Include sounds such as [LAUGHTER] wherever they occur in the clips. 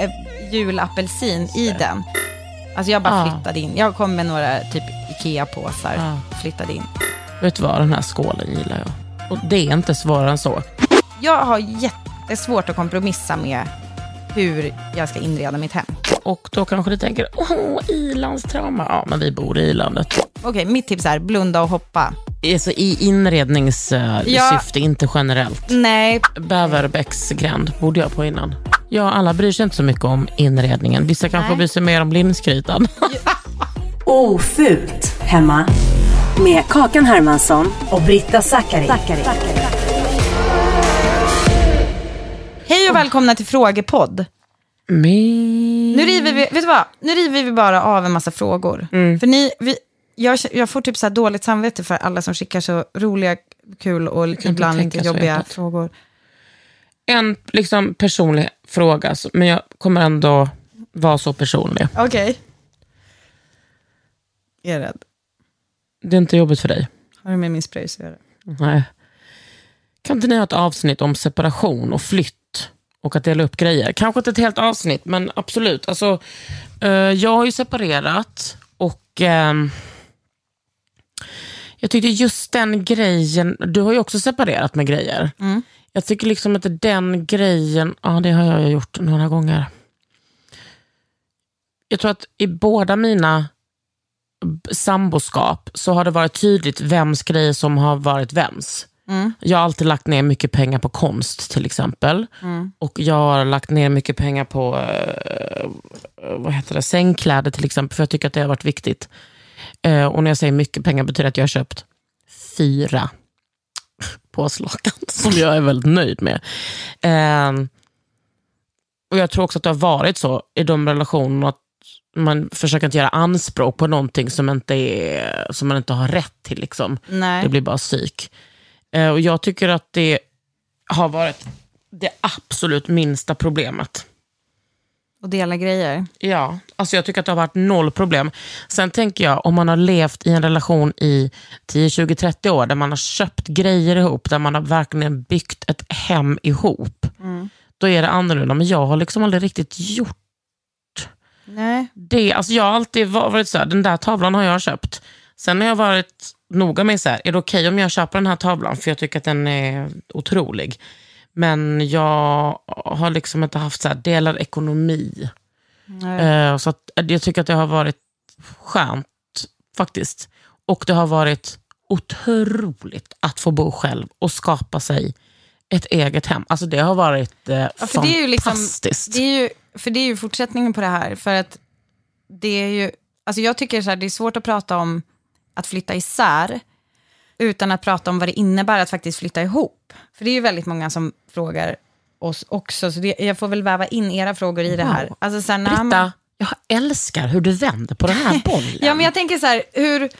eh, julapelsin i den. Alltså jag bara Ja. flyttade in. Jag kom med några typ Ikea-påsar. Ja. Flyttade in. Vet du vad, den här skålen gillar jag. Och det är inte svårare än så. Jag har jättesvårt att kompromissa med hur jag ska inreda mitt hem. Och då kanske du tänker, åh, ilandstrauma. Ja, men vi bor i ilandet. Okej, mitt tips är blunda och hoppa. Alltså, I inredningssyfte, Ja. inte generellt. Nej, Bäverbäcksgränd bodde jag på innan. Ja, alla bryr sig inte så mycket om inredningen. Vissa kanske Nej. bryr sig mer om lindskrytan. [LAUGHS] Ofult hemma med Kakan Hermansson och Britta Zackari. hej och välkomna till Frågepodd. Men... Nu river vi, vet du vad? Nu river vi bara av en massa frågor. Mm. För ni, vi, jag, jag får typ så här dåligt samvete för alla som skickar så roliga, kul och ibland lite jobbiga frågor. En liksom, personlig fråga, men jag kommer ändå vara så personlig. Okej. Jag är rädd. Det är inte jobbigt för dig? Har du med min spray så gör det. Nej. Kan inte ni ha ett avsnitt om separation och flytt och att dela upp grejer? Kanske inte ett helt avsnitt, men absolut. Alltså, eh, jag har ju separerat och ehm, jag tyckte just den grejen, du har ju också separerat med grejer. Jag tycker liksom att den grejen, ja det har jag gjort några gånger. Jag tror att i båda mina samboskap så har det varit tydligt vems grejer som har varit vems. Jag har alltid lagt ner mycket pengar på konst till exempel. Och jag har lagt ner mycket pengar på eh, vad heter det, sängkläder till exempel, för jag tycker att det har varit viktigt. Eh, och när jag säger mycket pengar betyder det att jag har köpt fyra påslakan [LAUGHS] som jag är väldigt nöjd med. Eh, och Jag tror också att det har varit så i de relationerna att man försöker inte göra anspråk på någonting som, inte är, som man inte har rätt till. Liksom. Nej. Det blir bara psyk. Eh, och jag tycker att det har varit det absolut minsta problemet. Och dela grejer. Ja, alltså jag tycker att det har varit noll problem. Sen tänker jag, om man har levt i en relation i 10, 20, 30 år, där man har köpt grejer ihop, där man har verkligen byggt ett hem ihop, då är det annorlunda. Men jag har liksom aldrig riktigt gjort Nej. det. Alltså jag har alltid varit så här, den där tavlan har jag köpt. Sen har jag varit noga med så här, är det okej om jag köper den här tavlan? För jag tycker att den är otrolig. Men jag har liksom inte haft så här delad ekonomi. Eh, så att, jag tycker att det har varit skönt faktiskt. Och det har varit otroligt att få bo själv och skapa sig ett eget hem. Alltså det har varit eh, Ja, för det är ju liksom, fantastiskt. det är ju, för det är ju fortsättningen på det här. För att det är ju, alltså jag tycker så här, det är svårt att prata om att flytta isär utan att prata om vad det innebär att faktiskt flytta ihop. För det är ju väldigt många som frågar oss också, så det, jag får väl väva in era frågor i det här. Wow. Alltså så här, Britta, man- jag älskar hur du vänder på den här [LAUGHS] bollen. Ja, men jag tänker så här, hur...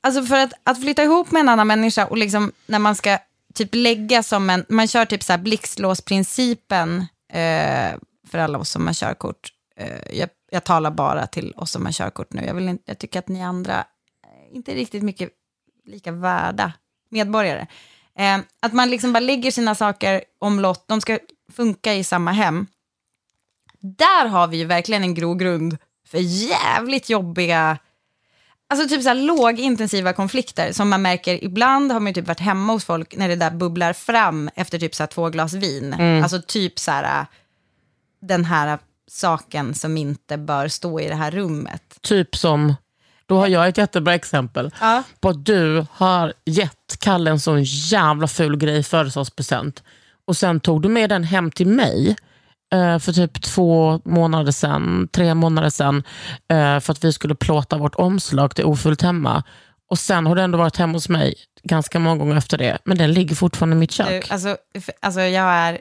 alltså för att, att flytta ihop med en annan människa och liksom när man ska typ lägga som en, man kör typ så här blixtlåsprincipen eh, för alla oss som har körkort. Eh, jag, jag talar bara till oss som har körkort nu. Jag, vill inte, jag tycker att ni andra är inte riktigt mycket lika värda medborgare. Eh, att man liksom bara lägger sina saker omlott, de ska funka i samma hem. Där har vi ju verkligen en grogrund för jävligt jobbiga, alltså typ så här lågintensiva konflikter som man märker ibland har man ju typ varit hemma hos folk när det där bubblar fram efter typ så här två glas vin. Alltså typ så här den här saken som inte bör stå i det här rummet. Typ som, då har jag ett jättebra exempel Ja. på att du har gett Kalle en sån jävla ful grej i födelsedagspresent och sen tog du med den hem till mig eh, för typ två månader sedan, tre månader sedan eh, för att vi skulle plåta vårt omslag till Ofullt hemma. Och sen har du ändå varit hemma hos mig ganska många gånger efter det, men den ligger fortfarande i mitt Du, kök. alltså, f- alltså jag är,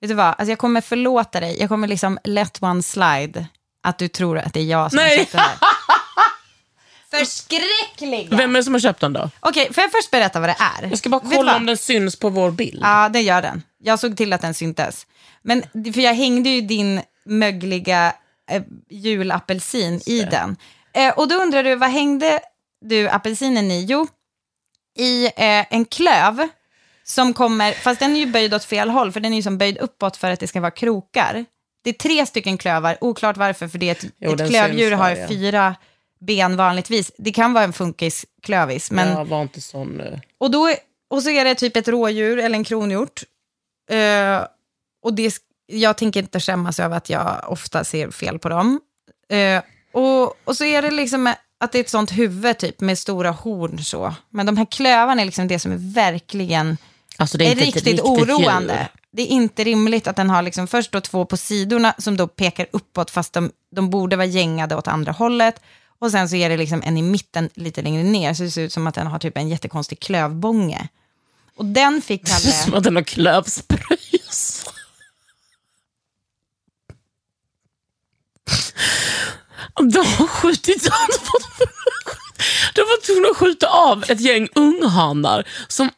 vet du vad, alltså jag kommer förlåta dig, jag kommer liksom let one slide att du tror att det är jag som har köpt det här. [LAUGHS] Förskräckliga! Vem är det som har köpt den då? Okej, får jag först berätta vad det är? Jag ska bara Vet du kolla vad? om den syns på vår bild. Ja, det gör den. Jag såg till att den syntes. Men för jag hängde ju din mögliga eh, julapelsin i den. Eh, och då undrar du, vad hängde du apelsinen i? Jo, i eh, en klöv som kommer, fast den är ju böjd åt fel håll, för den är ju som böjd uppåt för att det ska vara krokar. Det är tre stycken klövar, oklart varför, för det är ett, Jo, ett den klövdjur syns har där, ja. fyra ben vanligtvis. Det kan vara en funkisklövis, men... Jag var inte sån... eh, Och, då, och så är det typ ett rådjur eller en kronhjort. Eh, och det, jag tänker inte skämmas över att jag ofta ser fel på dem. Eh, och, och så är det liksom att det är ett sånt huvud typ med stora horn så. Men de här klövarna är liksom det som är verkligen Alltså det är, är riktigt riktigt oroande. djur. Det är inte rimligt att den har liksom först då två på sidorna som då pekar uppåt fast de, de borde vara gängade åt andra hållet. Och sen så är det liksom en i mitten lite längre ner så det ser ut som att den har typ en jättekonstig klövbånge. Och den fick Som Kalle... att den har klövspröjs. De har skjutit De var tvungna att skjuta av ett gäng unghanar som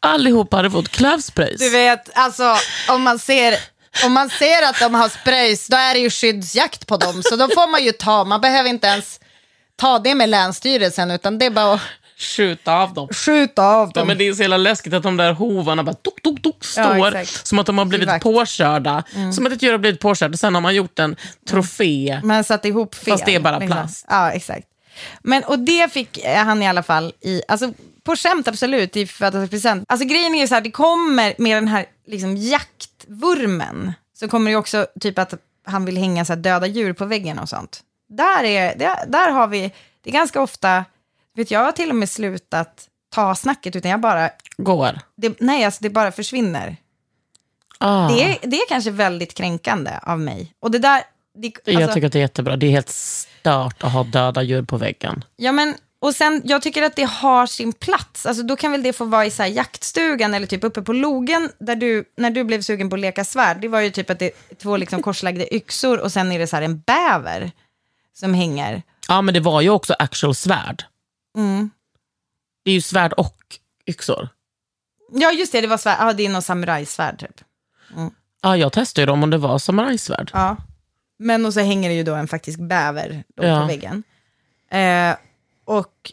allihopa hade fått klövspröjs. Du vet, alltså om man ser... Om man ser att de har spröjs, då är det ju skyddsjakt på dem. Så då får man ju ta, man behöver inte ens ta det med Länsstyrelsen, utan det är bara att Skjuta av dem. skjuta av Ja, dem. men det är så jävla läskigt att de där hovarna bara tok, tok, tok, står exakt. som att de har blivit Exakt. påkörda. Som att ett djur har blivit påkört. Sen har man gjort en trofé. Man satt ihop fel. Fast det är bara plast. Ja, exakt. Men, och det fick eh, han i alla fall i, alltså på skämt absolut, i födelsedagspresent. Alltså grejen är ju så här, det kommer med den här liksom jaktvurmen, så kommer det också typ att han vill hänga så här döda djur på väggen och sånt. Där, är, där, där har vi, det är ganska ofta, vet jag har till och med slutat ta snacket, utan jag bara, Går. det, nej alltså det bara försvinner. Ah. Det, är, det är kanske väldigt kränkande av mig. Och det där, det, Jag alltså- tycker att det är jättebra. Det är helt stört att ha döda djur på väggen. Ja, men och sen, jag tycker att det har sin plats. Alltså, då kan väl det få vara i så här, jaktstugan eller typ uppe på logen, där du, när du blev sugen på att leka svärd. Det var ju typ att det är två liksom korslagda yxor och sen är det så här en bäver som hänger. Ja, men det var ju också actual svärd. Mm. Det är ju svärd och yxor. Ja, just det, det var svärd. Ja, det är någon samurajsvärd typ. Ja, jag testade ju dem om det var samurajsvärd. Ja. Men och så hänger det ju då en faktisk bäver då Ja. på väggen. Eh, och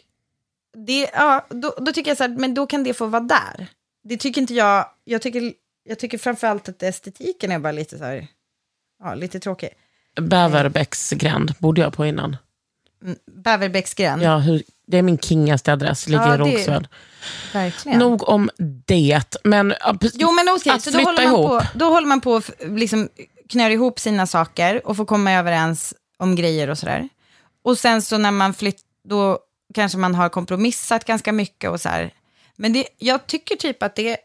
det, ja, då, då tycker jag så här, men då kan det få vara där. Det tycker inte jag, jag tycker, jag tycker framförallt att estetiken är bara lite så här, ja, lite tråkig. Bäverbäcksgränd bodde jag på innan. Bäverbäcksgränd, Ja, hur, det är min kingaste adress, ligger Ja, i Rågsved. verkligen. Nog om det, men Jo, men okej, att så då flytta håller, man ihop. på, då håller man på att liksom knör ihop sina saker och får komma överens om grejer och sådär. Och sen så när man flyttar, då kanske man har kompromissat ganska mycket och så här. Men det, jag tycker typ att det,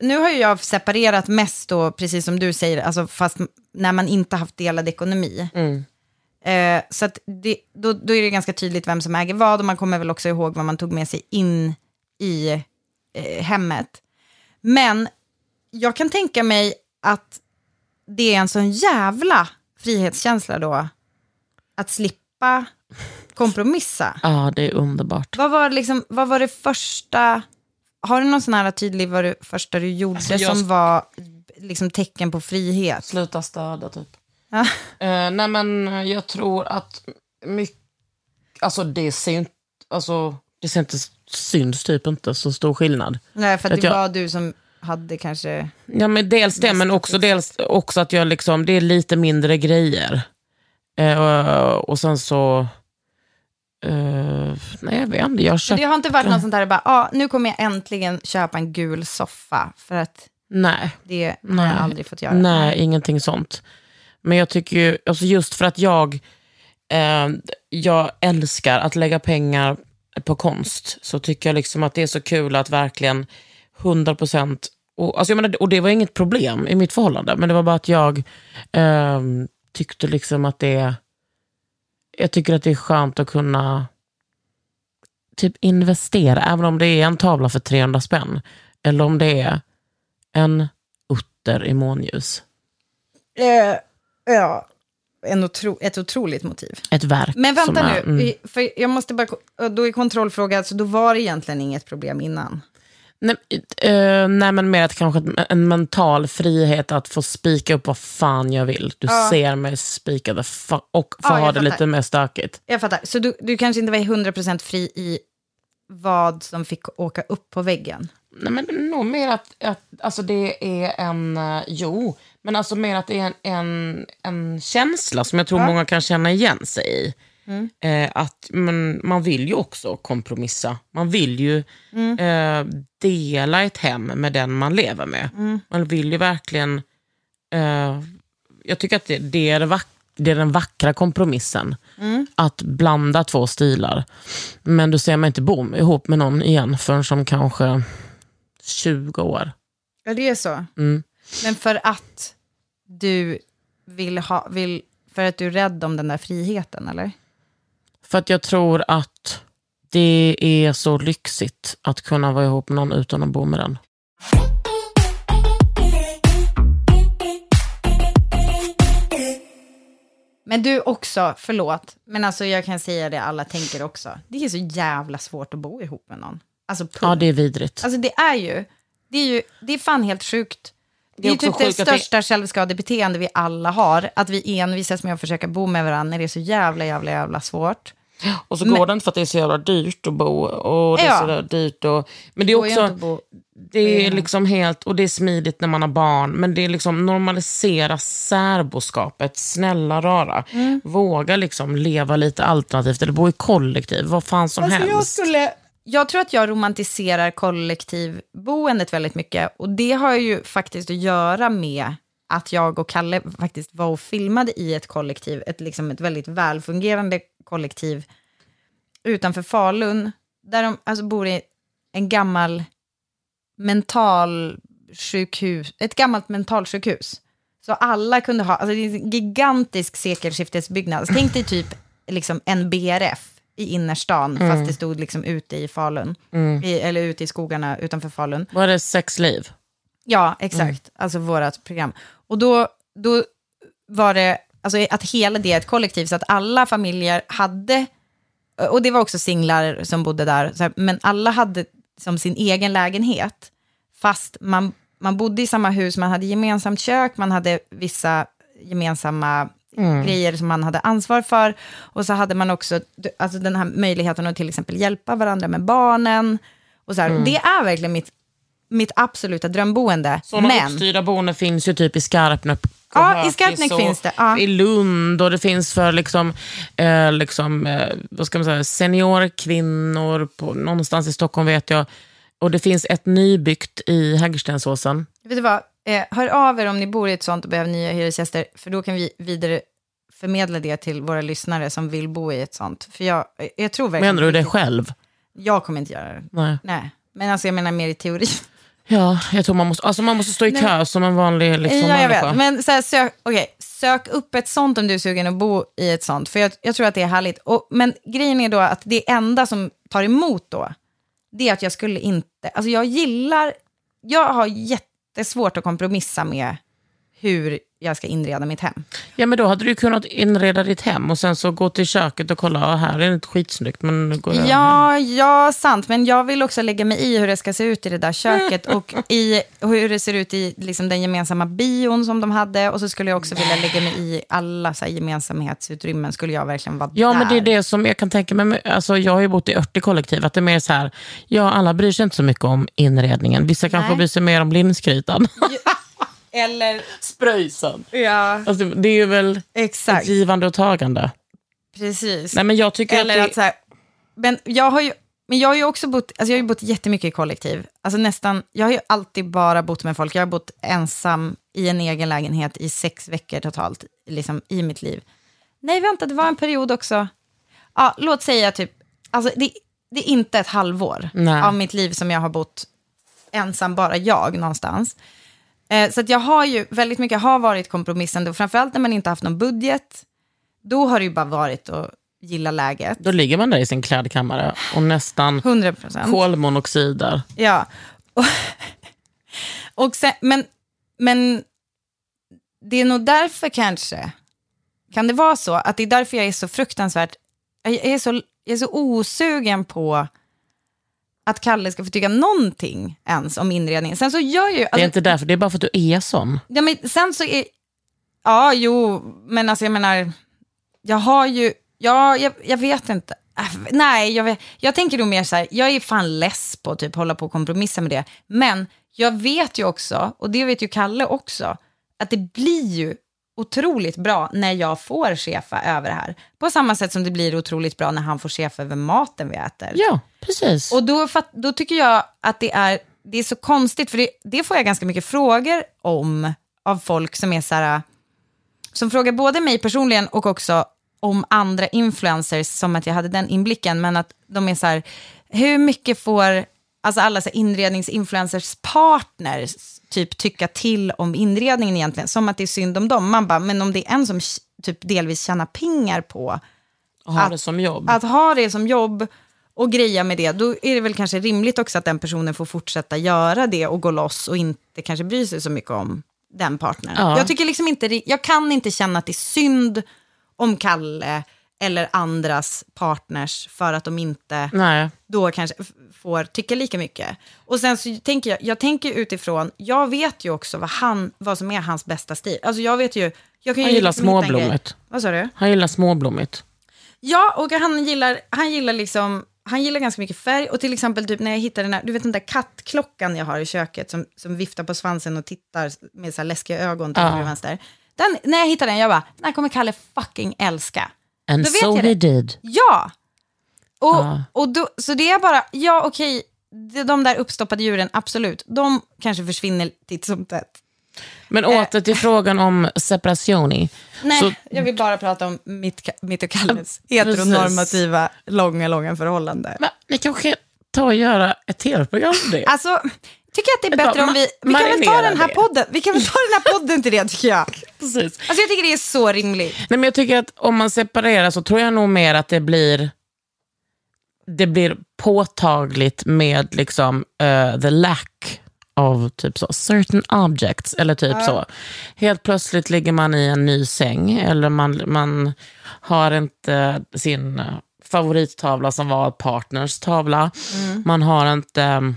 nu har ju jag separerat mest då, precis som du säger, alltså fast när man inte haft delad ekonomi. Mm. Eh, så det, då, då är det ganska tydligt vem som äger vad och man kommer väl också ihåg vad man tog med sig in i eh, hemmet. Men jag kan tänka mig att det är en sån jävla frihetskänsla då att slippa kompromissa. Ja, det är underbart. Vad var, liksom, vad var det första, har du någon sån här tydlig, vad det första du gjorde Alltså, jag- som var liksom tecken på frihet? Sluta stöda typ. Ja. Eh, nej men jag tror att mycket, alltså det ser ju inte, alltså det ser inte, syns typ inte så stor skillnad. Nej, för att Att det jag- var du som hade kanske... Ja men dels det, men också, dels också att jag liksom, det är lite mindre grejer. Och, och sen så, eh, nej jag vet inte, jag har köpt, det har inte varit något sånt där, bara, ah, nu kommer jag äntligen köpa en gul soffa. För att nej. det har Nej. jag aldrig fått göra. Nej, ingenting sånt. Men jag tycker ju, alltså just för att jag, eh, jag älskar att lägga pengar på konst, så tycker jag liksom att det är så kul att verkligen 100% och, alltså jag menar, och det var inget problem i mitt förhållande, men det var bara att jag eh, tyckte liksom att det, jag tycker att det är skönt att kunna typ investera, även om det är en tavla för 300 spänn, eller om det är en utter i månljus. Eh, ja, en otro, ett otroligt motiv. Ett verk. Men vänta är, nu, mm. för jag måste bara, då är kontrollfråga, alltså då var det egentligen inget problem innan? Nej, eh, nej, men mer att kanske en mental frihet att få spika upp vad fan jag vill. Du Ja. ser mig spika och få Ja, ha det fattar. lite mer stökigt. Jag fattar, så du, du kanske inte var 100% fri i vad som fick åka upp på väggen? Nej, men nog mer att, att alltså det är en, eh, jo, men alltså mer att det är en, en, en känsla som jag tror många kan känna igen sig i. Mm. Eh, att men, man vill ju också kompromissa. Man vill ju Mm. eh, dela ett hem med den man lever med. Mm. Man vill ju verkligen... Eh, jag tycker att det, det, är det, vack, det är den vackra kompromissen. Att blanda två stilar. Men du ser mig inte bo ihop med någon igen förrän som kanske 20 år. Ja, det är så. Mm. Men för att du vill ha, vill, för att du är rädd om den där friheten, eller? För att jag tror att det är så lyxigt att kunna vara ihop med någon utan att bo med den. Men du också, förlåt, men alltså jag kan säga det alla tänker också. Det är så jävla svårt att bo ihop med någon. Alltså, punkt. Ja, det är vidrigt. Alltså det är ju, det är ju, det är fan helt sjukt. Det är, också ju typ det det- största självskadebeteende vi alla har. Att vi envisas med att försöka bo med varandra när det är så jävla, jävla, jävla svårt. Och så går det inte för att det är så jävla dyrt att bo. Och det är Ja. så dyrt och, men det är också... Det är liksom helt, och det är smidigt när man har barn, men det är liksom normalisera särboskapet, snälla rara. Mm. Våga liksom leva lite alternativt eller bo i kollektiv, vad fan som Alltså, jag, helst. skulle, jag tror att jag romantiserar kollektivboendet väldigt mycket. Och det har ju faktiskt att göra med att jag och Kalle faktiskt var och filmade i ett kollektiv, ett, liksom ett väldigt välfungerande kollektiv utanför Falun, där de alltså bor i en gammal mentalsjukhus, ett gammalt mentalsjukhus. Så alla kunde ha, alltså det är en gigantisk sekelskiftesbyggnad. Tänk dig typ liksom en BRF i innerstan, fast det stod liksom ute i Falun. I, eller ute i skogarna utanför Falun. Vad är det, sexliv? Ja, exakt. Alltså vårt program. Och då, då var det, alltså att hela det är ett kollektiv, så att alla familjer hade, och det var också singlar som bodde där, så här, men alla hade som sin egen lägenhet, fast man, man bodde i samma hus, man hade gemensamt kök, man hade vissa gemensamma grejer som man hade ansvar för, och så hade man också alltså den här möjligheten att till exempel hjälpa varandra med barnen, och så här, det är verkligen mitt, mitt absoluta drömboende. Sådana men, uppstyrda boenden finns ju typ i Skarpnäck. Ja, i Hökis Skarpnäck och finns det, ja. I Lund och det finns för liksom, eh, liksom eh, vad ska man säga, seniorkvinnor på, någonstans i Stockholm vet jag. Och det finns ett nybyggt i Hägerstensåsen. Vet du vad? Eh, hör av er om ni bor i ett sånt och behöver nya hyresgäster, för då kan vi vidare förmedla det till våra lyssnare som vill bo i ett sånt. För jag, jag tror verkligen... Menar du det själv? Jag kommer inte göra det. Nej. Nej, men alltså jag menar mer i teori. [LAUGHS] Ja, jag tror man måste, alltså man måste stå i kö som en vanlig liksom, ja, jag människa. vet. Men så här, sök, okay, sök upp ett sånt om du är sugen att bo i ett sånt. För jag, jag tror att det är härligt. Och, men grejen är då att det enda som tar emot då, det är att jag skulle inte... Alltså jag gillar... Jag har jättesvårt att kompromissa med hur jag ska inreda mitt hem. Ja, men då hade du kunnat inreda ditt hem och sen så gå till köket och kolla, ah, här är det inte skitsnyggt, men går. Ja, ja, sant. Men jag vill också lägga mig i hur det ska se ut i det där köket [LAUGHS] och i hur det ser ut i liksom, den gemensamma bion som de hade. Och så skulle jag också vilja lägga mig i alla så här, gemensamhetsutrymmen. Skulle jag verkligen vara Ja, där. men det är det som jag kan tänka mig. Alltså, jag har ju bott i Örte-kollektiv, att det är mer så här, ja, alla bryr sig inte så mycket om inredningen. Vissa kanske Nej. bryr sig mer om lindskrytan. Eller, Spröjsen. ja, Alltså, det är ju väl exakt. ett givande och tagande. Precis. Nej, men jag tycker Eller att, att så här, men jag har ju, men jag har ju också bott, alltså jag har ju bott jättemycket i kollektiv. Alltså nästan, jag har ju alltid bara bott med folk. Jag har bott ensam i en egen lägenhet i sex veckor totalt liksom, i mitt liv. Nej, vänta, det var en period också. Ja, låt säga typ, alltså det, det är inte ett halvår Nej. av mitt liv som jag har bott ensam, bara jag någonstans. Eh, så att jag har ju, väldigt mycket har varit kompromissande, och framförallt när man inte haft någon budget, då har det ju bara varit att gilla läget. då ligger man där i sin klädkammare och nästan 100 procent. kolmonoxider. Ja. Och, [LAUGHS] och sen, men, men det är nog därför kanske, kan det vara så, att det är därför jag är så fruktansvärt, jag är så, jag är så osugen på att Kalle ska få tycka någonting ens om inredningen. Sen så gör ju... Det är Alltså, inte därför, det är bara för att du är sån. ja, men sen så är... Ja, jo, men alltså jag menar, jag har ju... Ja, jag, jag vet inte. Äh, Nej, jag, vet, jag tänker nog mer så här, jag är fan less på att typ hålla på och kompromissa med det. Men jag vet ju också, och det vet ju Kalle också, att det blir ju otroligt bra när jag får chefa över det här. På samma sätt som det blir otroligt bra när han får chefa över maten vi äter. Ja, precis. Och då, då tycker jag att det är, det är så konstigt, för det, det får jag ganska mycket frågor om av folk som är så här, som frågar både mig personligen och också om andra influencers, som att jag hade den inblicken, men att de är så här, hur mycket får alltså alla så inredningsinfluencers partners typ tycka till om inredningen egentligen, som att det är synd om dem. Man bara, men om det är en som typ delvis tjänar pengar på ha att- det som jobb. att ha det som jobb och greja med det, då är det väl kanske rimligt också att den personen får fortsätta göra det och gå loss och inte kanske bry sig så mycket om den partnern. Ja. Jag tycker liksom inte, jag kan inte känna att det är synd om Kalle eller andras partners för att de inte Nej. då kanske får tycka lika mycket. Och sen så tänker jag, jag tänker utifrån, jag vet ju också vad, han, vad som är hans bästa stil. Alltså jag vet ju, jag kan Han ju gillar liksom småblommigt. Vad sa du? Han gillar småblommigt. Ja, och han gillar, han gillar liksom, han gillar ganska mycket färg. Och till exempel typ när jag hittar den här, du vet den där kattklockan jag har i köket som, som viftar på svansen och tittar med så här läskiga ögon till Ja. vänster. Den, när jag hittar den, jag bara, den här kommer Kalle fucking älska. And so he did. Ja! Och, Ja. och då, så det är bara, ja okej, de, de där uppstoppade djuren, absolut, de kanske försvinner titt som tätt. Men åter till frågan om separationi. Nej, Så- jag vill bara prata om mitt, mitt och Kalles heteronormativa, långa, långa förhållande. Men, ni kanske ta och göra ett tv-program om det? Alltså, tycker att det är bättre om vi... Vi kan väl ta den här det. podden. Vi kan väl ta den här podden till det, tycker jag. [LAUGHS] Precis. Alltså jag tycker det är så rimligt. Nej, men jag tycker att om man separerar så tror jag nog mer att det blir det blir påtagligt med liksom eh, the lack of typ så, certain objects. Eller typ så. Helt plötsligt ligger man i en ny säng eller man, man har inte sin eh, favorittavla som var partners tavla. Man har inte um,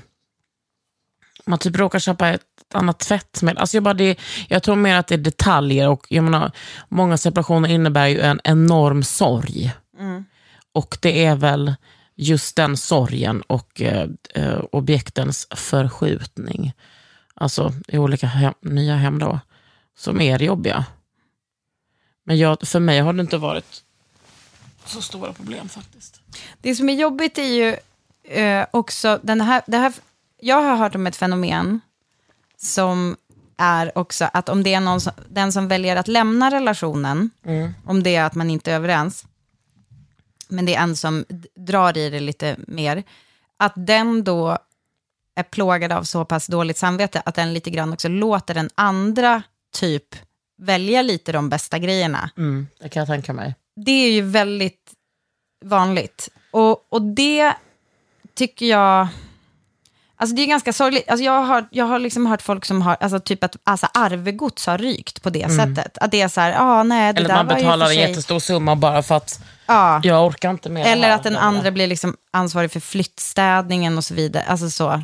man typ råkar köpa ett annat tvättmedel. Alltså jag, bara det, jag tror mer att det är detaljer och jag menar, många separationer innebär ju en enorm sorg. Och det är väl just den sorgen och eh, eh, objektens förskjutning, alltså i olika hem, nya hem då, som är jobbiga. Men jag, för mig har det inte varit så stora problem faktiskt. Det som är jobbigt är ju eh, också den här, det här... Jag har hört om ett fenomen som är också att om det är någon som, den som väljer att lämna relationen, om det är att man inte är överens, men det är en som drar i det lite mer, att den då är plågad av så pass dåligt samvete att den lite grann också låter den andra typ välja lite de bästa grejerna Mm, det kan jag tänka mig. det är ju väldigt vanligt. Och, och det tycker jag... Alltså det är ganska sorgligt. Alltså jag har, jag har liksom hört folk som har, alltså typ att alltså arvegods har rykt på det sättet. Att det är så här, ah, nej det Eller där man betalar en sig... jättestor summa bara för att Ja. jag orkar inte med det Eller här. att den andra blir liksom ansvarig för flyttstädningen och så vidare. Alltså så.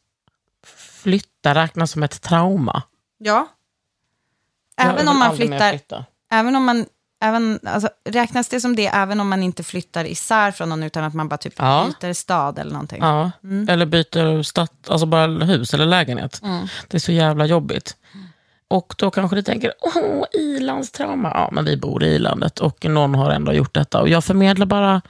flytta räknas som ett trauma. Ja. Även om man flyttar, flytta. även om man, även, alltså, räknas det som det även om man inte flyttar isär från någon utan att man bara typ Ja. byter stad eller någonting? Ja. Eller byter stad, alltså bara hus eller lägenhet. Det är så jävla jobbigt. Och då kanske du tänker, åh, ilandstrauma. Ja, men vi bor i ilandet och någon har ändå gjort detta. Och jag förmedlar bara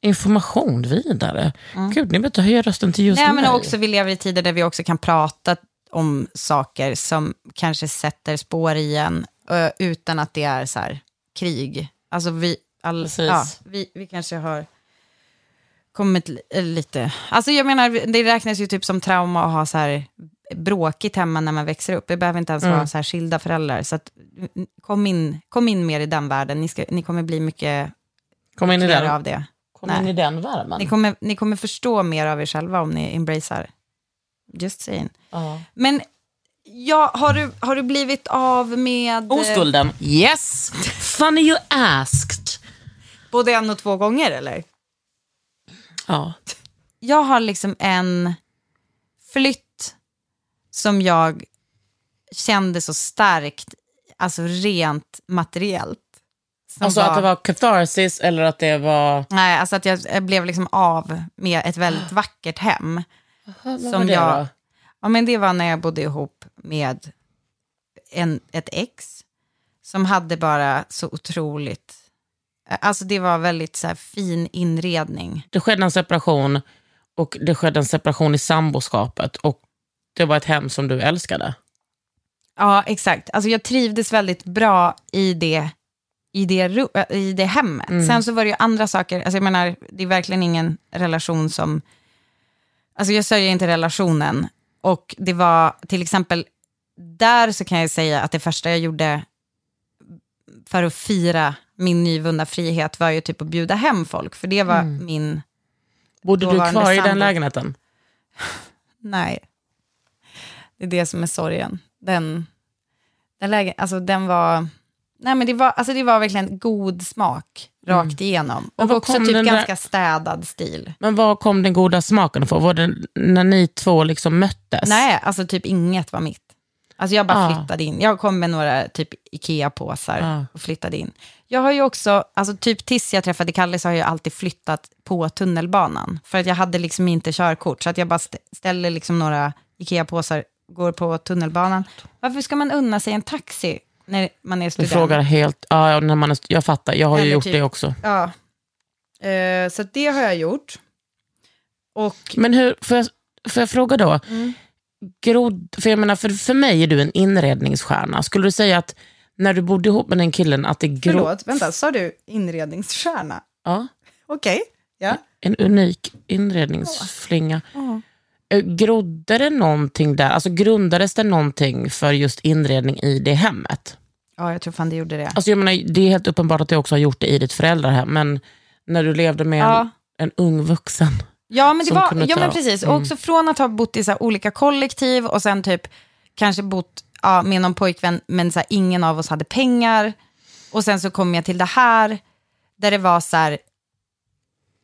information vidare. Gud, ni behöver inte höja rösten till just Nej, mig. men också vi lever i tider där vi också kan prata om saker som kanske sätter spår i en ö, utan att det är så här, krig. Alltså vi, all, ja, vi, vi kanske har kommit eh, lite... Alltså jag menar, det räknas ju typ som trauma att ha så här bråkigt hemma när man växer upp. Det behöver inte ens Mm. vara så här skilda föräldrar. Så att, mm, kom, in, kom in mer i den världen. Ni, ska, ni kommer bli mycket Kom in i den, av det. Kom in Nej. i den värmen. Ni kommer, ni kommer förstå mer av er själva om ni embracear. Just saying. Ja. Men ja, har, du, har du blivit av med... eh, Oskulden. Yes! Funny you asked. Både en och två gånger eller? Ja. Jag har liksom en flytt som jag kände så starkt, alltså rent materiellt. Alltså att det var catharsis eller att det var... Nej, alltså att jag blev liksom av med ett väldigt vackert hem. Vad som var det jag, då? ja, men det var när jag bodde ihop med en, ett ex som hade bara så otroligt, alltså det var väldigt så här, fin inredning. Det skedde en separation och det skedde en separation i samboskapet och det var ett hem som du älskade. Ja, exakt. Alltså jag trivdes väldigt bra i det, i det, äh, i det hemmet. Sen så var det ju andra saker, alltså jag menar, det är verkligen ingen relation som... Alltså jag sörjer inte relationen. Och det var till exempel, där så kan jag säga att det första jag gjorde för att fira min nyvunna frihet var ju typ att bjuda hem folk. För det var min... Bodde du kvar i den sambo. lägenheten? [LAUGHS] Nej. Det är det som är sorgen. Den, den, lägen, alltså den var... Nej, men det var, alltså det var verkligen god smak rakt igenom. Mm. Men Och också typ där- ganska städad stil. Men var kom den goda smaken ifrån? Var det när ni två liksom möttes? Nej, alltså typ inget var mitt. Alltså jag bara Ah. flyttade in. Jag kom med några typ Ikea-påsar Ah. och flyttade in. Jag har ju också, alltså typ tills jag träffade Kalle så har jag alltid flyttat på tunnelbanan. För att jag hade liksom inte körkort. Så att jag bara stä- ställer liksom några Ikea-påsar, går på tunnelbanan. Varför ska man unna sig en taxi när man är Du student? frågar helt... Ja, när man är, jag fattar, jag har ju Eller gjort typ- det också. Ja, Eh, så det har jag gjort. Och Men hur, får jag, får jag fråga då? Grodd, för jag menar, för, för mig är du en inredningsstjärna. Skulle du säga att när du bodde ihop med den killen att det gro- förlåt, vänta, sa du inredningsstjärna? Ja, Okej, ja. en unik inredningsflinga. Eh, Grodde det någonting där? Alltså grundades det någonting för just inredning i det hemmet? Ja, jag tror fan det gjorde det. Alltså jag menar, det är helt uppenbart att du också har gjort det i ditt föräldrahem, men när du levde med en, Ja. en ung vuxen. Ja, men, det var, ja, ta- men precis. Och Mm. också från att ha bott i så olika kollektiv och sen typ kanske bott ja, med någon pojkvän, men så här, ingen av oss hade pengar. Och sen så kom jag till det här, där det var så här,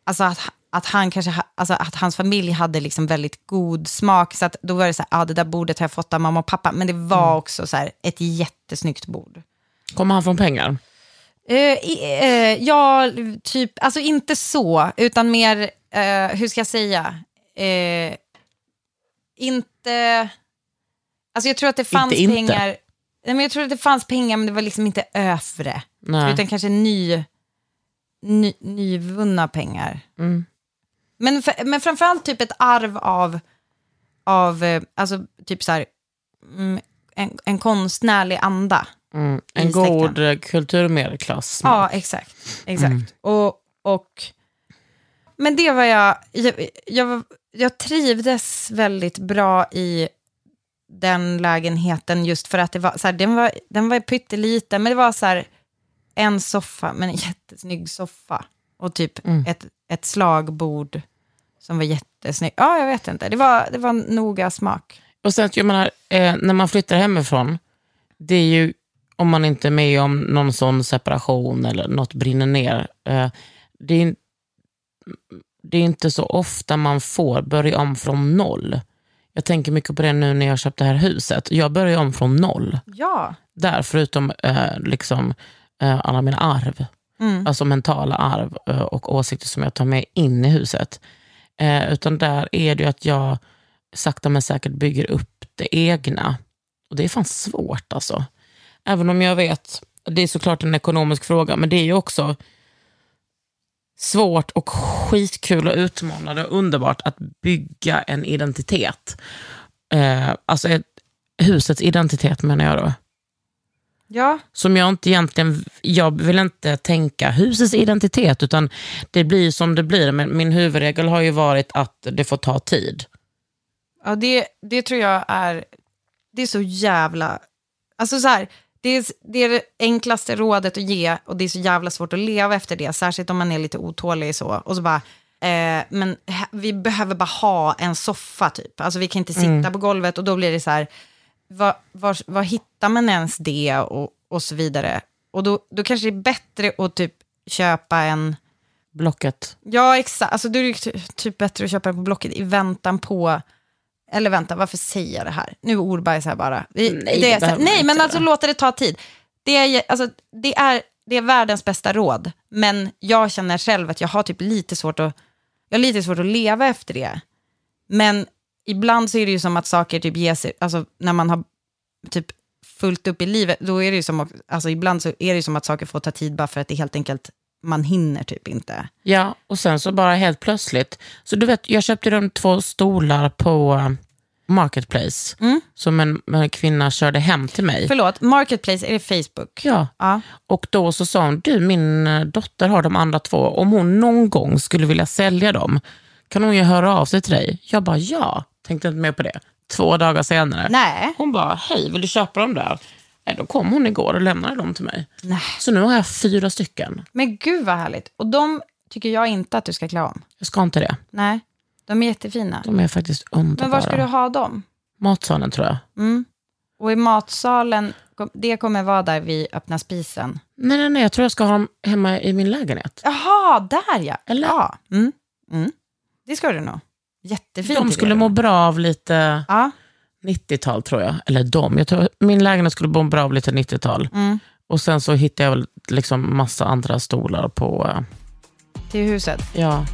alltså att, att, han kanske, ha- alltså att hans familj hade liksom väldigt god smak. Så att då var det så här, ja det där bordet har jag fått av mamma och pappa. Men det var Mm. också så här, ett jättesnyggt bord. Kommer han från pengar? I- eh, ja, typ, alltså inte så, utan mer, eh, hur ska jag säga, inte, alltså jag tror att det fanns inte. pengar, nej, men jag tror att det fanns pengar men det var liksom inte övre, Nej. utan kanske ny, ny, nyvunna pengar. Mm. Men, för, men framförallt typ ett arv av, av eh, alltså typ så här, mm, en, en konstnärlig anda. Mm. En god eh, kulturmedelklass. Ja, exakt. exakt. Mm. Och, och, men det var jag, jag, jag, jag trivdes väldigt bra i den lägenheten just för att det var, så här, den var, den var pytteliten, men det var så här en soffa, men en jättesnygg soffa. Och typ Mm. ett, ett slagbord som var jättesnyggt. Ja, jag vet inte. Det var, det var noga smak. Och sen, jag menar, eh, när man flyttar hemifrån, det är ju, om man inte är med om någon sån separation eller något brinner ner, eh, det, är, det är inte så ofta man får börja om från noll. Jag tänker mycket på det nu när jag köpte det här huset. Jag börjar om från noll Ja. där, förutom eh, liksom, eh, alla mina arv. Mm. Alltså mentala arv eh, och åsikter som jag tar med in i huset. Eh, utan där är det ju att jag sakta men säkert bygger upp det egna. Och det är fan svårt alltså. Även om jag vet, det är såklart en ekonomisk fråga, men det är ju också svårt och skitkul och utmanande och underbart att bygga en identitet. Eh, alltså ett, husets identitet menar jag då. Ja, Som jag inte egentligen, jag vill inte tänka husets identitet, utan det blir som det blir. Men min huvudregel har ju varit att det får ta tid. Ja, det, det tror jag är, det är så jävla, alltså så här, det är, det är det enklaste rådet att ge och det är så jävla svårt att leva efter det, särskilt om man är lite otålig så. Och så bara, eh, men vi behöver bara ha en soffa typ, alltså vi kan inte sitta på golvet och då blir det så här, var, var, var hittar man ens det och, och så vidare. Och då, då kanske det är bättre att typ köpa en, Blocket. Ja, exakt. Alltså, då är det typ bättre att köpa det på Blocket i väntan på... Eller vänta, varför säger jag det här? Nu ordbajs här bara. Det, Nej, det det är, så, behöver man nej men alltså låta det ta tid. Det är, alltså, det, är, det är världens bästa råd, men jag känner själv att jag har typ lite svårt att, jag har lite svårt att leva efter det. Men ibland så är det ju som att saker typ ger sig, alltså när man har typ fullt upp i livet, då är det ju som, alltså ibland så är det ju som att saker får ta tid bara för att det helt enkelt, man hinner typ inte. Ja, och sen så bara helt plötsligt. Så du vet, jag köpte de två stolar på Marketplace, som en, en kvinna körde hem till mig. Förlåt, Marketplace, är det Facebook? Ja, Ja. och då så sa hon, du min eh, dotter har de andra två, om hon någon gång skulle vilja sälja dem, kan hon ju höra av sig till dig? Jag bara, ja, tänkte inte mer på det. Två dagar senare. Nej. Hon bara, hej, vill du köpa dem där? Nej, då kom hon igår och lämnade dem till mig. Nej. Så nu har jag fyra stycken. Men gud vad härligt. Och de tycker jag inte att du ska klä om. Jag ska inte det. Nej, de är jättefina. De är faktiskt underbara. Men var ska du ha dem? Matsalen tror jag. Mm. Och i matsalen, det kommer vara där vi öppnar spisen. Nej, nej, nej, jag tror jag ska ha dem hemma i min lägenhet. Jaha, där ja. Eller? Ja. Mm. Mm. Det ska du nog. Jättefint. De skulle må bra av lite Ja. 90-tal tror jag. Eller de. Jag tror min lägenhet skulle må bra av lite 90-tal. Mm. Och sen så hittade jag väl liksom massa andra stolar på... eh, Till huset. Ja.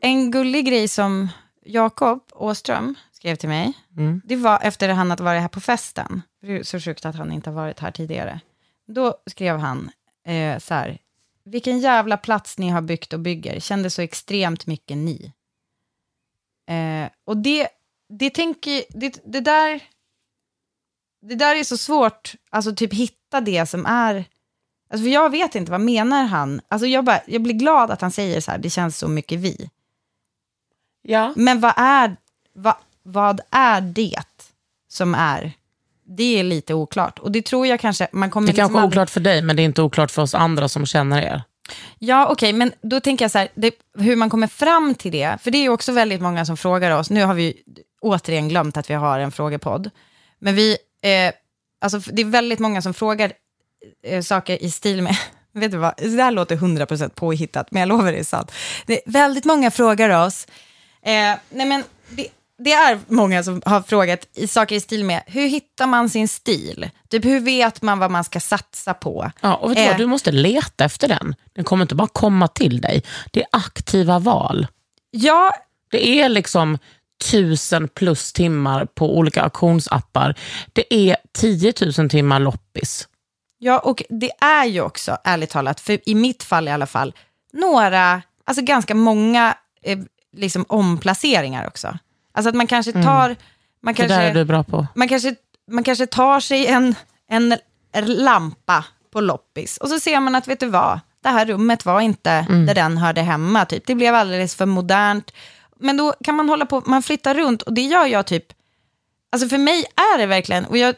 En gullig grej som Jakob Åström skrev till mig, Mm. det var efter han hade varit här på festen. Det är så sjukt att han inte har varit här tidigare. Då skrev han eh, så här, vilken jävla plats ni har byggt och bygger, kändes så extremt mycket ni. Eh, och det, det tänker, det, det där, det där är så svårt, alltså typ hitta det som är, alltså för jag vet inte, vad menar han? Alltså jag, bara, jag blir glad att han säger så här, det känns så mycket vi. Ja. Men vad är, vad, vad är det som är, det är lite oklart. Och det tror jag kanske, man kommer Det liksom kanske är aldrig- oklart för dig, men det är inte oklart för oss andra som känner er. Ja, okej, men då tänker jag så här, det, hur man kommer fram till det, för det är också väldigt många som frågar oss, nu har vi återigen glömt att vi har en frågepodd, men vi, eh, alltså det är väldigt många som frågar eh, saker i stil med, [LAUGHS] vet du vad, det där låter 100% påhittat, men jag lovar det är sant. Det väldigt många frågar oss, eh, nej men det, det är många som har frågat i saker i stil med, hur hittar man sin stil? Typ hur vet man vad man ska satsa på? Ja, och vet du Eh. Du måste leta efter den. Den kommer inte bara komma till dig. Det är aktiva val. Ja, Det är liksom tusen plus timmar på olika auktionsappar. Det är 10 000 timmar loppis. Ja, och det är ju också, ärligt talat, för i mitt fall i alla fall, några, alltså ganska många eh, liksom omplaceringar också. Alltså att man kanske tar, man Det där är kanske, du bra på. man kanske, man kanske tar sig en, en lampa på loppis och så ser man att, vet du vad, det här rummet var inte där den hörde hemma, typ. det blev alldeles för modernt. Men då kan man hålla på, man flyttar runt och det gör jag typ, alltså för mig är det verkligen, och jag,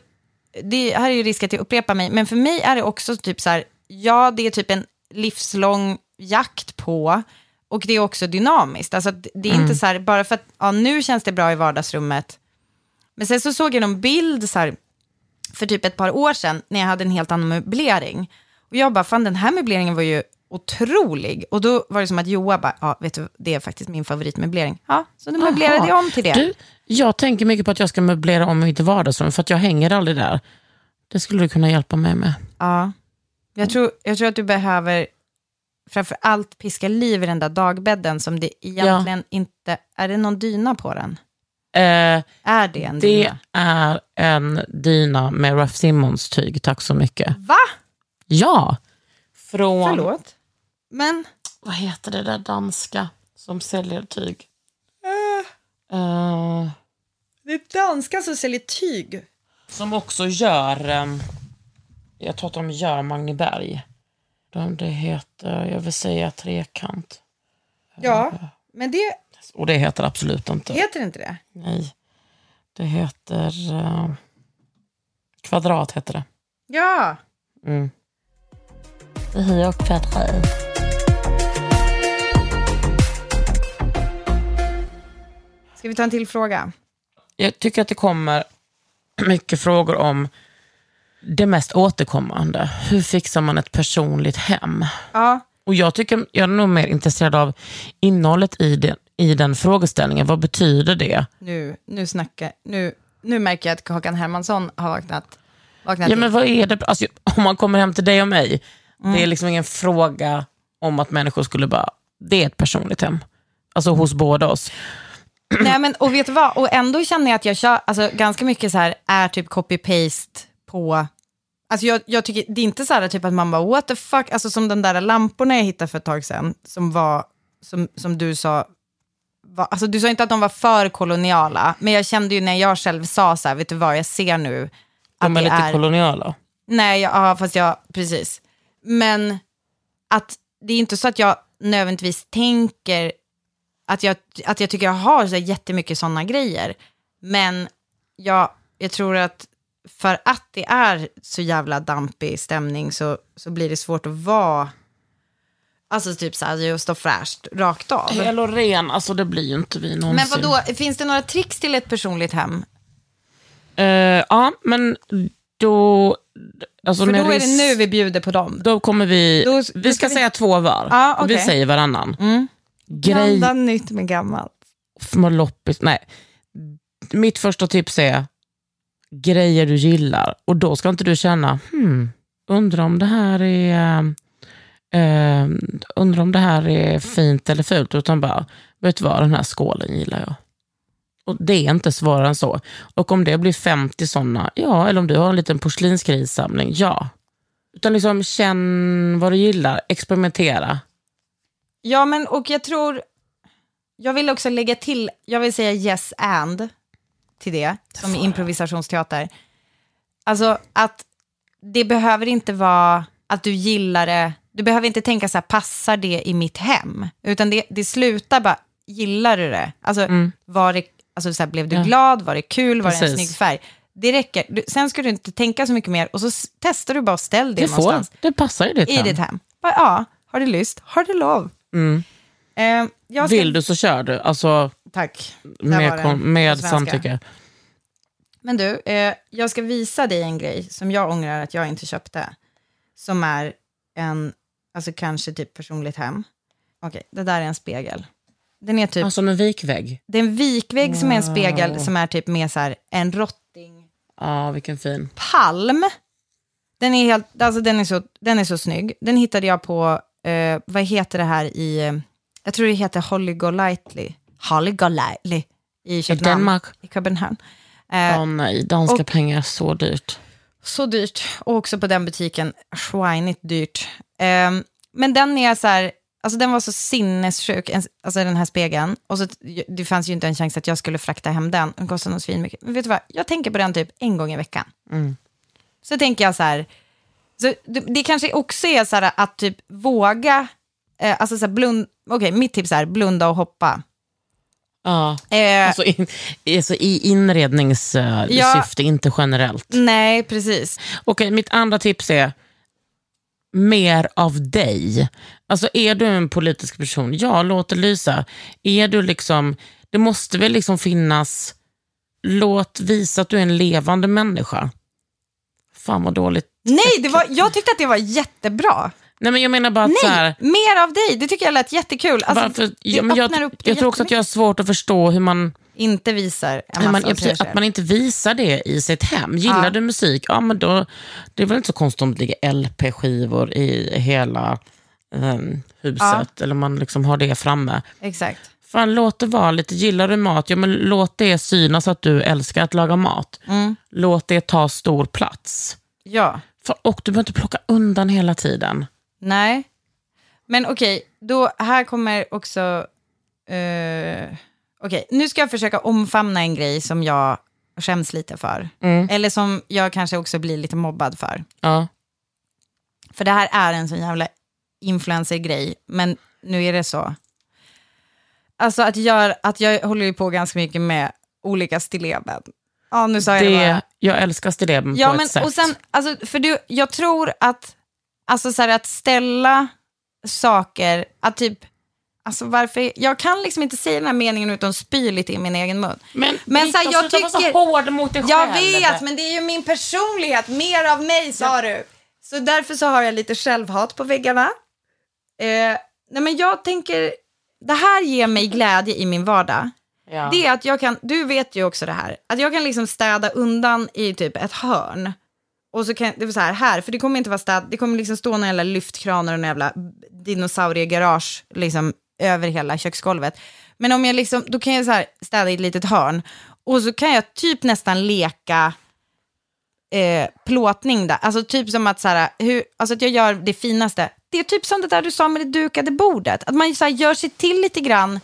det här är ju risk att jag upprepar mig, men för mig är det också typ så här, ja det är typ en livslång jakt på, och det är också dynamiskt. Alltså det är inte så här, bara för att ja, nu känns det bra i vardagsrummet, men sen så såg jag någon bild så här, för typ ett par år sedan när jag hade en helt annan möblering. Och jag bara, fan den här möbleringen var ju otrolig. Och då var det som att Joa bara, ja vet du, det är faktiskt min favoritmöblering. Ja, så då möblerade Aha. jag om till det. Du, jag tänker mycket på att jag ska möblera om mitt vardagsrum, för att jag hänger aldrig där. Det skulle du kunna hjälpa mig med. Ja. Jag tror, jag tror att du behöver framför allt piska liv i den där dagbädden som det egentligen inte... Är det någon dyna på den? Eh, Är det en det dyna? är en dyna med Ruff Simmons tyg, tack så mycket. Va? Ja! Från, Förlåt? Men, vad heter det där danska som säljer tyg? Eh, det är danska som säljer tyg. som också gör, ehm, jag tror att de gör Magniberg. De, det heter, jag vill säga trekant. Ja, men det Och det heter absolut inte. heter inte det. Nej. Det heter... eh, kvadrat heter det. Ja. Mm. Det heter kvadrat. Ska vi ta en till fråga? Jag tycker att det kommer mycket frågor om det mest återkommande. Hur fixar man ett personligt hem? Ja. Och jag, tycker, jag är nog mer intresserad av innehållet i den, i den frågeställningen. Vad betyder det? Nu, nu snackar... Nu, nu märker jag att Kakan Hermansson har vaknat, vaknat Ja, men vad är det? Alltså, om man kommer hem till dig och mig, det är liksom ingen fråga om att människor skulle bara, det är ett personligt hem. Alltså hos båda oss. Nej, men, och vet du vad? Och ändå känner jag att jag kör alltså, ganska mycket så här, är typ copy-paste på... Alltså jag, jag tycker, det är inte så här typ att man bara what the fuck, alltså som de där lamporna jag hittade för ett tag sedan, som var, som, som du sa, var, alltså du sa inte att de var för koloniala, men jag kände ju när jag själv sa så här, vet du vad, jag ser nu att De är lite är... koloniala. Nej, jag, ja, fast jag, precis. Men att det är inte så att jag nödvändigtvis tänker att jag, att jag tycker jag har så jättemycket sådana grejer. Men jag, jag tror att för att det är så jävla dampig stämning så, så blir det svårt att vara, alltså typ så här, just stå fräscht rakt av. Hel och ren, alltså det blir ju inte vi någonsin. Men vad då finns det några tricks till ett personligt hem? Eh, ja, men då... Alltså För då är det nu vi bjuder på dem. Då kommer vi... Då- då vi ska ska vi- säga två var. Ja, och Vi säger varannan. Mm. Grej... Blanda nytt med gammalt. Små loppis. Nej. Mitt första tips är grejer du gillar. Och då ska inte du känna, hmm, undrar om det här är... eh, undrar om det här är fint eller fult. Utan bara, vet du vad, den här skålen gillar jag. Och Det är inte svårare än så. Och om det blir 50 sådana, ja. Eller om du har en liten porslinsgrissamling, ja. Utan liksom känn vad du gillar, experimentera. Ja, men och jag tror... Jag vill också lägga till, jag vill säga yes and till det, som improvisationsteater. Alltså att det behöver inte vara att du gillar det, du behöver inte tänka så här, passar det i mitt hem? Utan det, det slutar bara, gillar du det? Alltså, var det, alltså så här, blev du Ja. glad? Var det kul? Var det en Precis. snygg färg? Det räcker. Du, sen ska du inte tänka så mycket mer och så testar du bara och ställ det, Det, får, någonstans det passar i ditt i hem. ditt hem. Bara, ja, har du lust? Har du lov? Eh, jag ska, Vill du så kör du. Alltså, Tack. Med, kon- med samtycke. Men du, eh, jag ska visa dig en grej som jag ångrar att jag inte köpte. Som är en, alltså kanske typ personligt hem. Okej, det där är en spegel. Den är typ, som en vikvägg. det är en vikvägg som är en spegel som är typ med så här en rotting Ja, vilken fin. palm. Den är, helt, alltså den, är så, den är så snygg. Den hittade jag på, eh, vad heter det här i, jag tror det heter Holly Golightly. Holly Golightly i Köpenhamn. Danmark? I Köpenhamn. Eh, Åh nej, danska och- pengar så dyrt. Så dyrt. Och också på den butiken, schweinigt dyrt. Ehm, men den är så här, alltså den var så sinnessjuk, alltså den här spegeln. Och så, det fanns ju inte en chans att jag skulle frakta hem den. Den kostade nog svinmycket. Men vet du vad, jag tänker på den typ en gång i veckan. Så tänker jag så här, så det, det kanske också är så här att typ våga, eh, alltså så här blund, okej mitt tips är blunda och hoppa. Ja. Eh, Alltså, in, alltså i inredningssyfte, Ja. inte generellt. nej, precis. Okej, mitt andra tips är mer av dig. Alltså är du en politisk person, ja låt det lysa. Är du liksom, det måste väl liksom finnas, låt visa att du är en levande människa. Fan vad dåligt. Nej, det var, jag tyckte att det var jättebra. Nej men jag menar bara att så här, Nej, mer av dig. Det tycker jag lät jättekul. Alltså, varför, ja, men jag, det jag tror också att jag har svårt att förstå hur man, inte visar en man, sig att man inte visar det i sitt hem. Gillar Ja. du musik, ja men då, det är väl inte så konstigt om det ligger LP-skivor i hela ehm, huset, eller man liksom har det framme. Exakt. Fan, låt det vara lite, gillar du mat, ja men låt det synas att du älskar att laga mat. Mm. Låt det ta stor plats. Ja. För, och du behöver inte plocka undan hela tiden. Nej. Men okej, då här kommer också... eh, okej, nu ska jag försöka omfamna en grej som jag skäms lite för. Eller som jag kanske också blir lite mobbad för. Ja. För det här är en sån jävla influencer-grej, men nu är det så. Alltså att, gör, att jag håller ju på ganska mycket med olika stilleben. Ja, nu sa jag det, bara. Det, jag älskar stilleben Ja, på men ett sätt. och sen, alltså, för du, jag tror att, alltså så här, att ställa saker, att typ, alltså varför, jag kan liksom inte säga den här meningen utan spy lite i min egen mun. men men så här, jag sluta vara tycker- så hård mot dig Jag själv. vet, men det är ju min personlighet, mer av mig sa du. Så därför så har jag lite självhat på väggarna. Eh, nej men jag tänker, det här ger mig glädje i min vardag. Ja. Det är att jag kan, du vet ju också det här, att jag kan liksom städa undan i typ ett hörn. Och så kan det vara så här, här, för det kommer inte vara städ, det kommer liksom stå några jävla lyftkranar och jävla dinosauriegarage liksom över hela köksgolvet. Men om jag liksom, då kan jag så här städa i ett litet hörn och så kan jag typ nästan leka eh, plåtning där. Alltså typ som att, så här, hur, alltså att jag gör det finaste. Det är typ som det där du sa med det dukade bordet. Att man så här, gör sig till lite grann,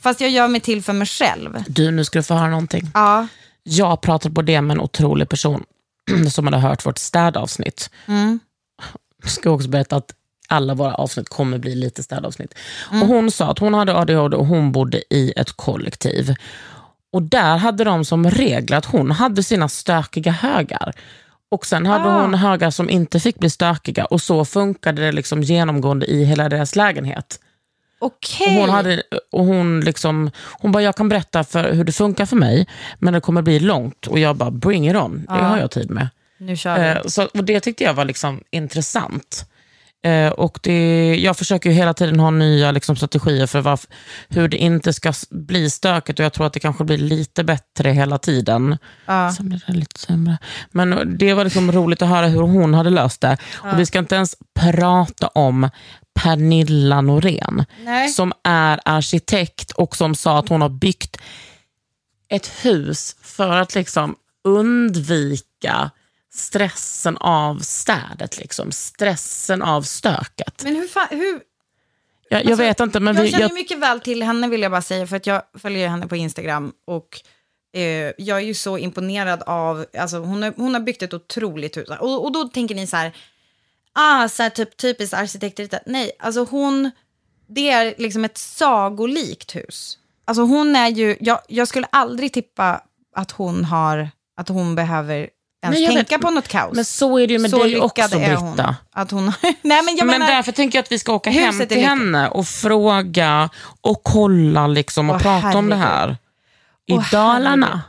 fast jag gör mig till för mig själv. Du, nu ska du få höra någonting. Ja. Jag pratade på det med en otrolig person [CLEARS THROAT] som hade hört vårt städavsnitt. Mm. Jag ska också berätta att alla våra avsnitt kommer bli lite städavsnitt. Mm. Och hon sa att hon hade ADHD och hon bodde i ett kollektiv. Och där hade de som regel att hon hade sina stökiga högar. Och sen hade Ah. hon högar som inte fick bli stökiga och så funkade det liksom genomgående i hela deras lägenhet. Okej. Och hon, hade, och hon, liksom, hon bara, jag kan berätta för hur det funkar för mig, men det kommer bli långt. Och jag bara, bring it on, det har jag tid med. Nu kör vi. Eh, så, och det tyckte jag var liksom intressant. Eh, och det, jag försöker ju hela tiden ha nya liksom, strategier för varf- hur det inte ska bli stökigt och jag tror att det kanske blir lite bättre hela tiden. Sen blir det lite sämre. Men det var liksom roligt att höra hur hon hade löst det. Och vi ska inte ens prata om Pernilla Norén Nej. som är arkitekt och som sa att hon har byggt ett hus för att liksom undvika stressen av städet, liksom. stressen av stöket. Men hur, fan, hur Jag, jag Alltså, vet inte, men jag vi, känner jag, mycket väl till henne vill jag bara säga, för att jag följer henne på Instagram och eh, jag är ju så imponerad av, alltså hon, är, hon har byggt ett otroligt hus. Och, och då tänker ni så här, ah, så här typ, typiskt arkitektritat. Nej, alltså hon, det är liksom ett sagolikt hus. Alltså hon är ju, jag, jag skulle aldrig tippa att hon har, att hon behöver ens Nej, tänka vet. på något kaos. men så är det ju med så dig också, är hon. Britta. Att hon, [LAUGHS] nej men jag men menar, därför tänker jag att vi ska åka hem till henne och fråga och kolla liksom och Åh, prata om det herregud. här. I Åh, Dalarna. herregud.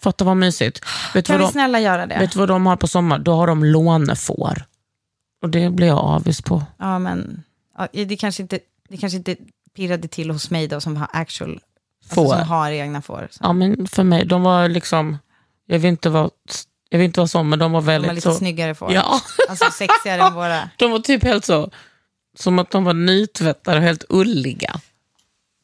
Fatta vad mysigt. Vet kan vad, vi de, snälla göra det? vet du vad de har på sommar? Då har de lånefår. Och det blir jag avis på. Ja, men ja, det, kanske inte, det kanske inte pirrade till hos mig då som har actual, Får. alltså, som har egna får. Så. Ja, men för mig, de var liksom, jag vill inte vara, jag vill inte vara sån, men de var De väldigt har lite så. snyggare får. Ja, Alltså sexigare än våra. [LAUGHS] de var typ helt så, som att de var nytvättade och helt ulliga.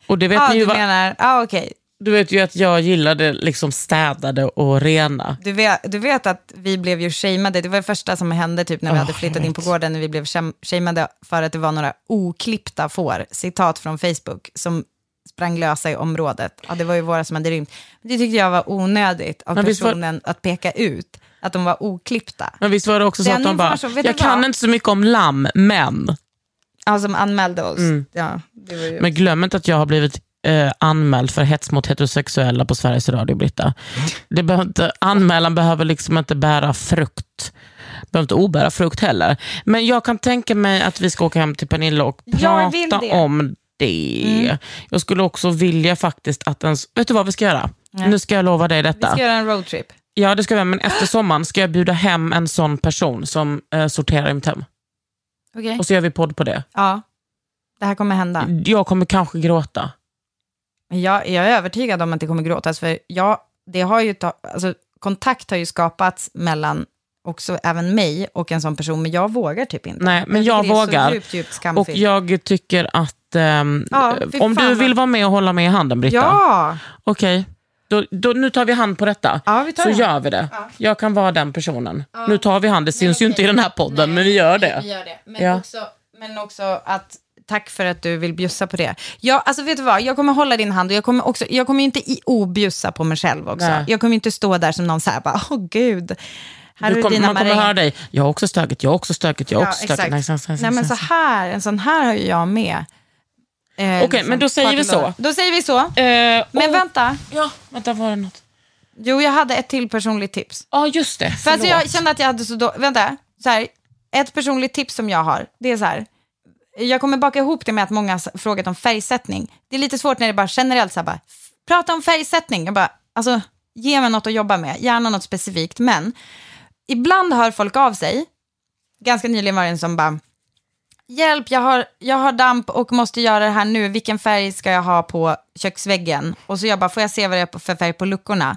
Och det vet Ja, ni ju, du va- menar, ja okej. Du vet ju att jag gillade liksom städade och rena. Du vet, du vet att vi blev ju shameade, det var det första som hände typ när vi Ja, hade flyttat in på gården, när vi blev sham- shameade för att det var några oklippta får, citat från Facebook, som sprang lösa i området. Ja, det var ju våra som hade rymt. Det tyckte jag var onödigt av Men visst var- personen att peka ut, att de var oklippta. Men visst var det också så Den att de bara, du jag kan vad? inte så mycket om lamm, men. Ja, som anmälde oss. Ja, var ju... Men glöm inte att jag har blivit eh, anmäld för hets mot heterosexuella på Sveriges Radio, Britta. Det behöver inte, anmälan behöver liksom inte bära frukt. Behöver inte obära frukt heller. Men jag kan tänka mig att vi ska åka hem till Pernilla och prata det. Mm. om det. Jag skulle också vilja faktiskt att ens... Vet du vad vi ska göra? Nu ska jag lova dig Vi detta. ska göra en roadtrip. Ja, det ska vi, men efter sommaren ska jag bjuda hem en sån person som eh, sorterar i mitt hem. Okej? Och så gör vi podd på det. Ja, det här kommer hända. Jag kommer kanske gråta. Jag, jag är övertygad om att det kommer gråtas, för jag, det har ju ta, alltså, kontakt har ju skapats mellan också även mig och en sån person, men jag vågar typ inte. Nej, men jag är vågar. Djupt, djupt Och jag tycker att ehm, Ja, om du vill vara med och hålla med i handen, Britta. Ja, Okej, då, då, nu tar vi hand på detta. Ja, så det. gör vi det. Jag kan vara den personen. Nu tar vi hand, det syns ju inte i den här podden, men vi gör det. vi gör det. Men, Ja. också, men också att Tack för att du vill bjussa på det. Jag, alltså vet du vad, jag kommer hålla din hand och jag kommer, också, jag kommer inte i objussa på mig själv också. Nej. Jag kommer inte stå där som någon så här, bara, åh gud. Här Du är kom, dina man kommer höra dig. Jag har också stökigt, jag har också stökigt, jag har Ja, också stökigt. Nej, nej, nej, Nej, men så här, en sån här har ju jag med. Eh, Okej, men då säger vi så. Då säger vi så. Eh, Men och- vänta, Ja, vänta, var det något? jo jag hade ett till personligt tips. Ja, just det. För alltså, jag kände att jag hade så då, vänta, så här, ett personligt tips som jag har, det är så här, jag kommer baka ihop det med att många har frågat om färgsättning. Det är lite svårt när det bara generellt så här, bara, prata om färgsättning. Jag bara, alltså, ge mig något att jobba med, gärna något specifikt, men ibland hör folk av sig, ganska nyligen var det en som bara, hjälp, jag har, jag har damp och måste göra det här nu, vilken färg ska jag ha på köksväggen? Och så jag bara, får jag se vad det är för färg på luckorna?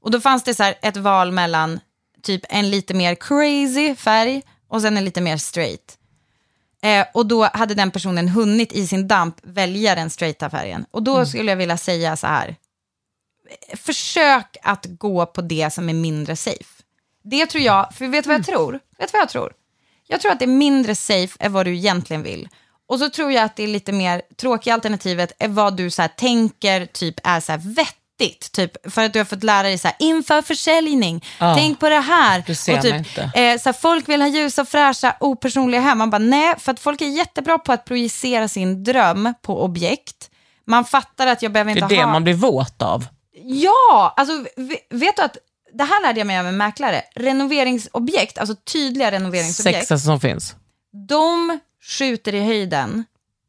Och då fanns det så här ett val mellan typ en lite mer crazy färg och sen en lite mer straight. Eh, och då hade den personen hunnit i sin damp välja den straighta färgen. Och då skulle jag vilja säga så här, försök att gå på det som är mindre safe. Det tror jag, för vet du vad jag tror? Vet du vad jag tror? Jag tror att det är mindre safe än vad du egentligen vill. Och så tror jag att det är lite mer tråkiga alternativet är vad du så här, tänker typ är så här vettigt. Typ, för att du har fått lära dig så här, inför försäljning, Ja. tänk på det här. Ser och typ. Eh, så här, folk vill ha ljusa, fräscha, opersonliga hem. Man bara nej, för att folk är jättebra på att projicera sin dröm på objekt. Man fattar att jag behöver Det inte är det ha... man blir våt av. Ja, alltså vet du att det här lärde jag mig av en mäklare. Renoveringsobjekt, alltså tydliga renoveringsobjekt, Sexa som finns. de skjuter i höjden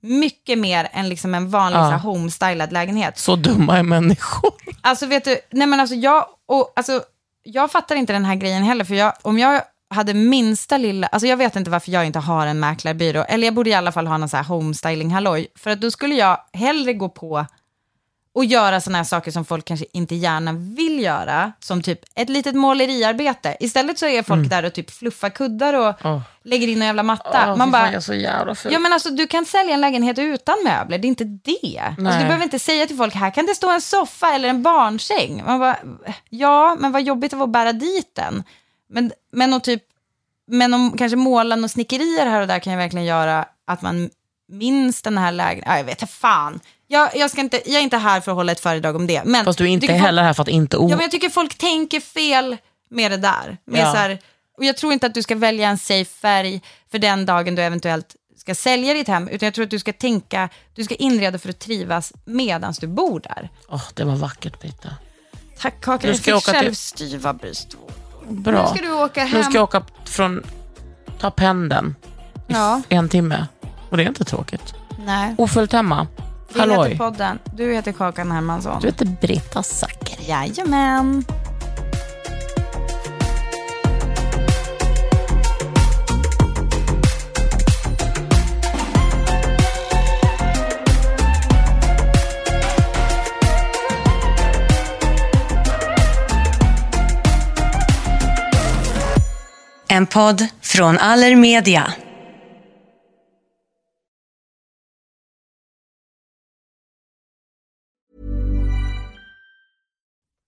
mycket mer än liksom en vanlig Ja. så homestylad lägenhet. Så dumma är människor. Alltså vet du, nej men alltså jag, och, alltså, jag fattar inte den här grejen heller, för jag, om jag hade minsta lilla, alltså jag vet inte varför jag inte har en mäklarbyrå, eller jag borde i alla fall ha någon så här homestyling halloj, för att då skulle jag hellre gå på och göra sådana här saker som folk kanske inte gärna vill göra, som typ ett litet måleriarbete. Istället så är folk Mm. där och typ fluffar kuddar och Åh. lägger in en jävla matta. Åh, Man bara, jag är så jävla ful. Ja men alltså du kan sälja en lägenhet utan möbler, det är inte det. Alltså, du behöver inte säga till folk, här kan det stå en soffa eller en barnsäng. Man bara, ja, men vad jobbigt det var att bära dit den. Men, men, och typ, men om kanske måla och snickerier här och där kan ju verkligen göra att man minns den här lägenheten. Ja, jag vet inte fan. Jag, jag, ska inte, jag är inte här för att hålla ett föredrag om det. Men Fast du är inte tycker folk- heller här för att inte o... Ja, men jag tycker folk tänker fel med det där. Med Ja. så här, och jag tror inte att du ska välja en safe färg för den dagen du eventuellt ska sälja ditt hem, utan jag tror att du ska tänka, du ska inreda för att trivas medan du bor där. Åh, det var vackert Britta. Tack Kakan, jag fick åka till- själv styva bröstvårtor. Bra. Nu ska du åka hem. Nu ska jag åka från... Ta pendeln Ja, i en timme. Och det är inte tråkigt. nej. Ofullt hemma. Vi heter Halloj. podden. Du heter Kakan Hermansson. Du heter Britta Zackari. Jajamän. En podd från Allermedia.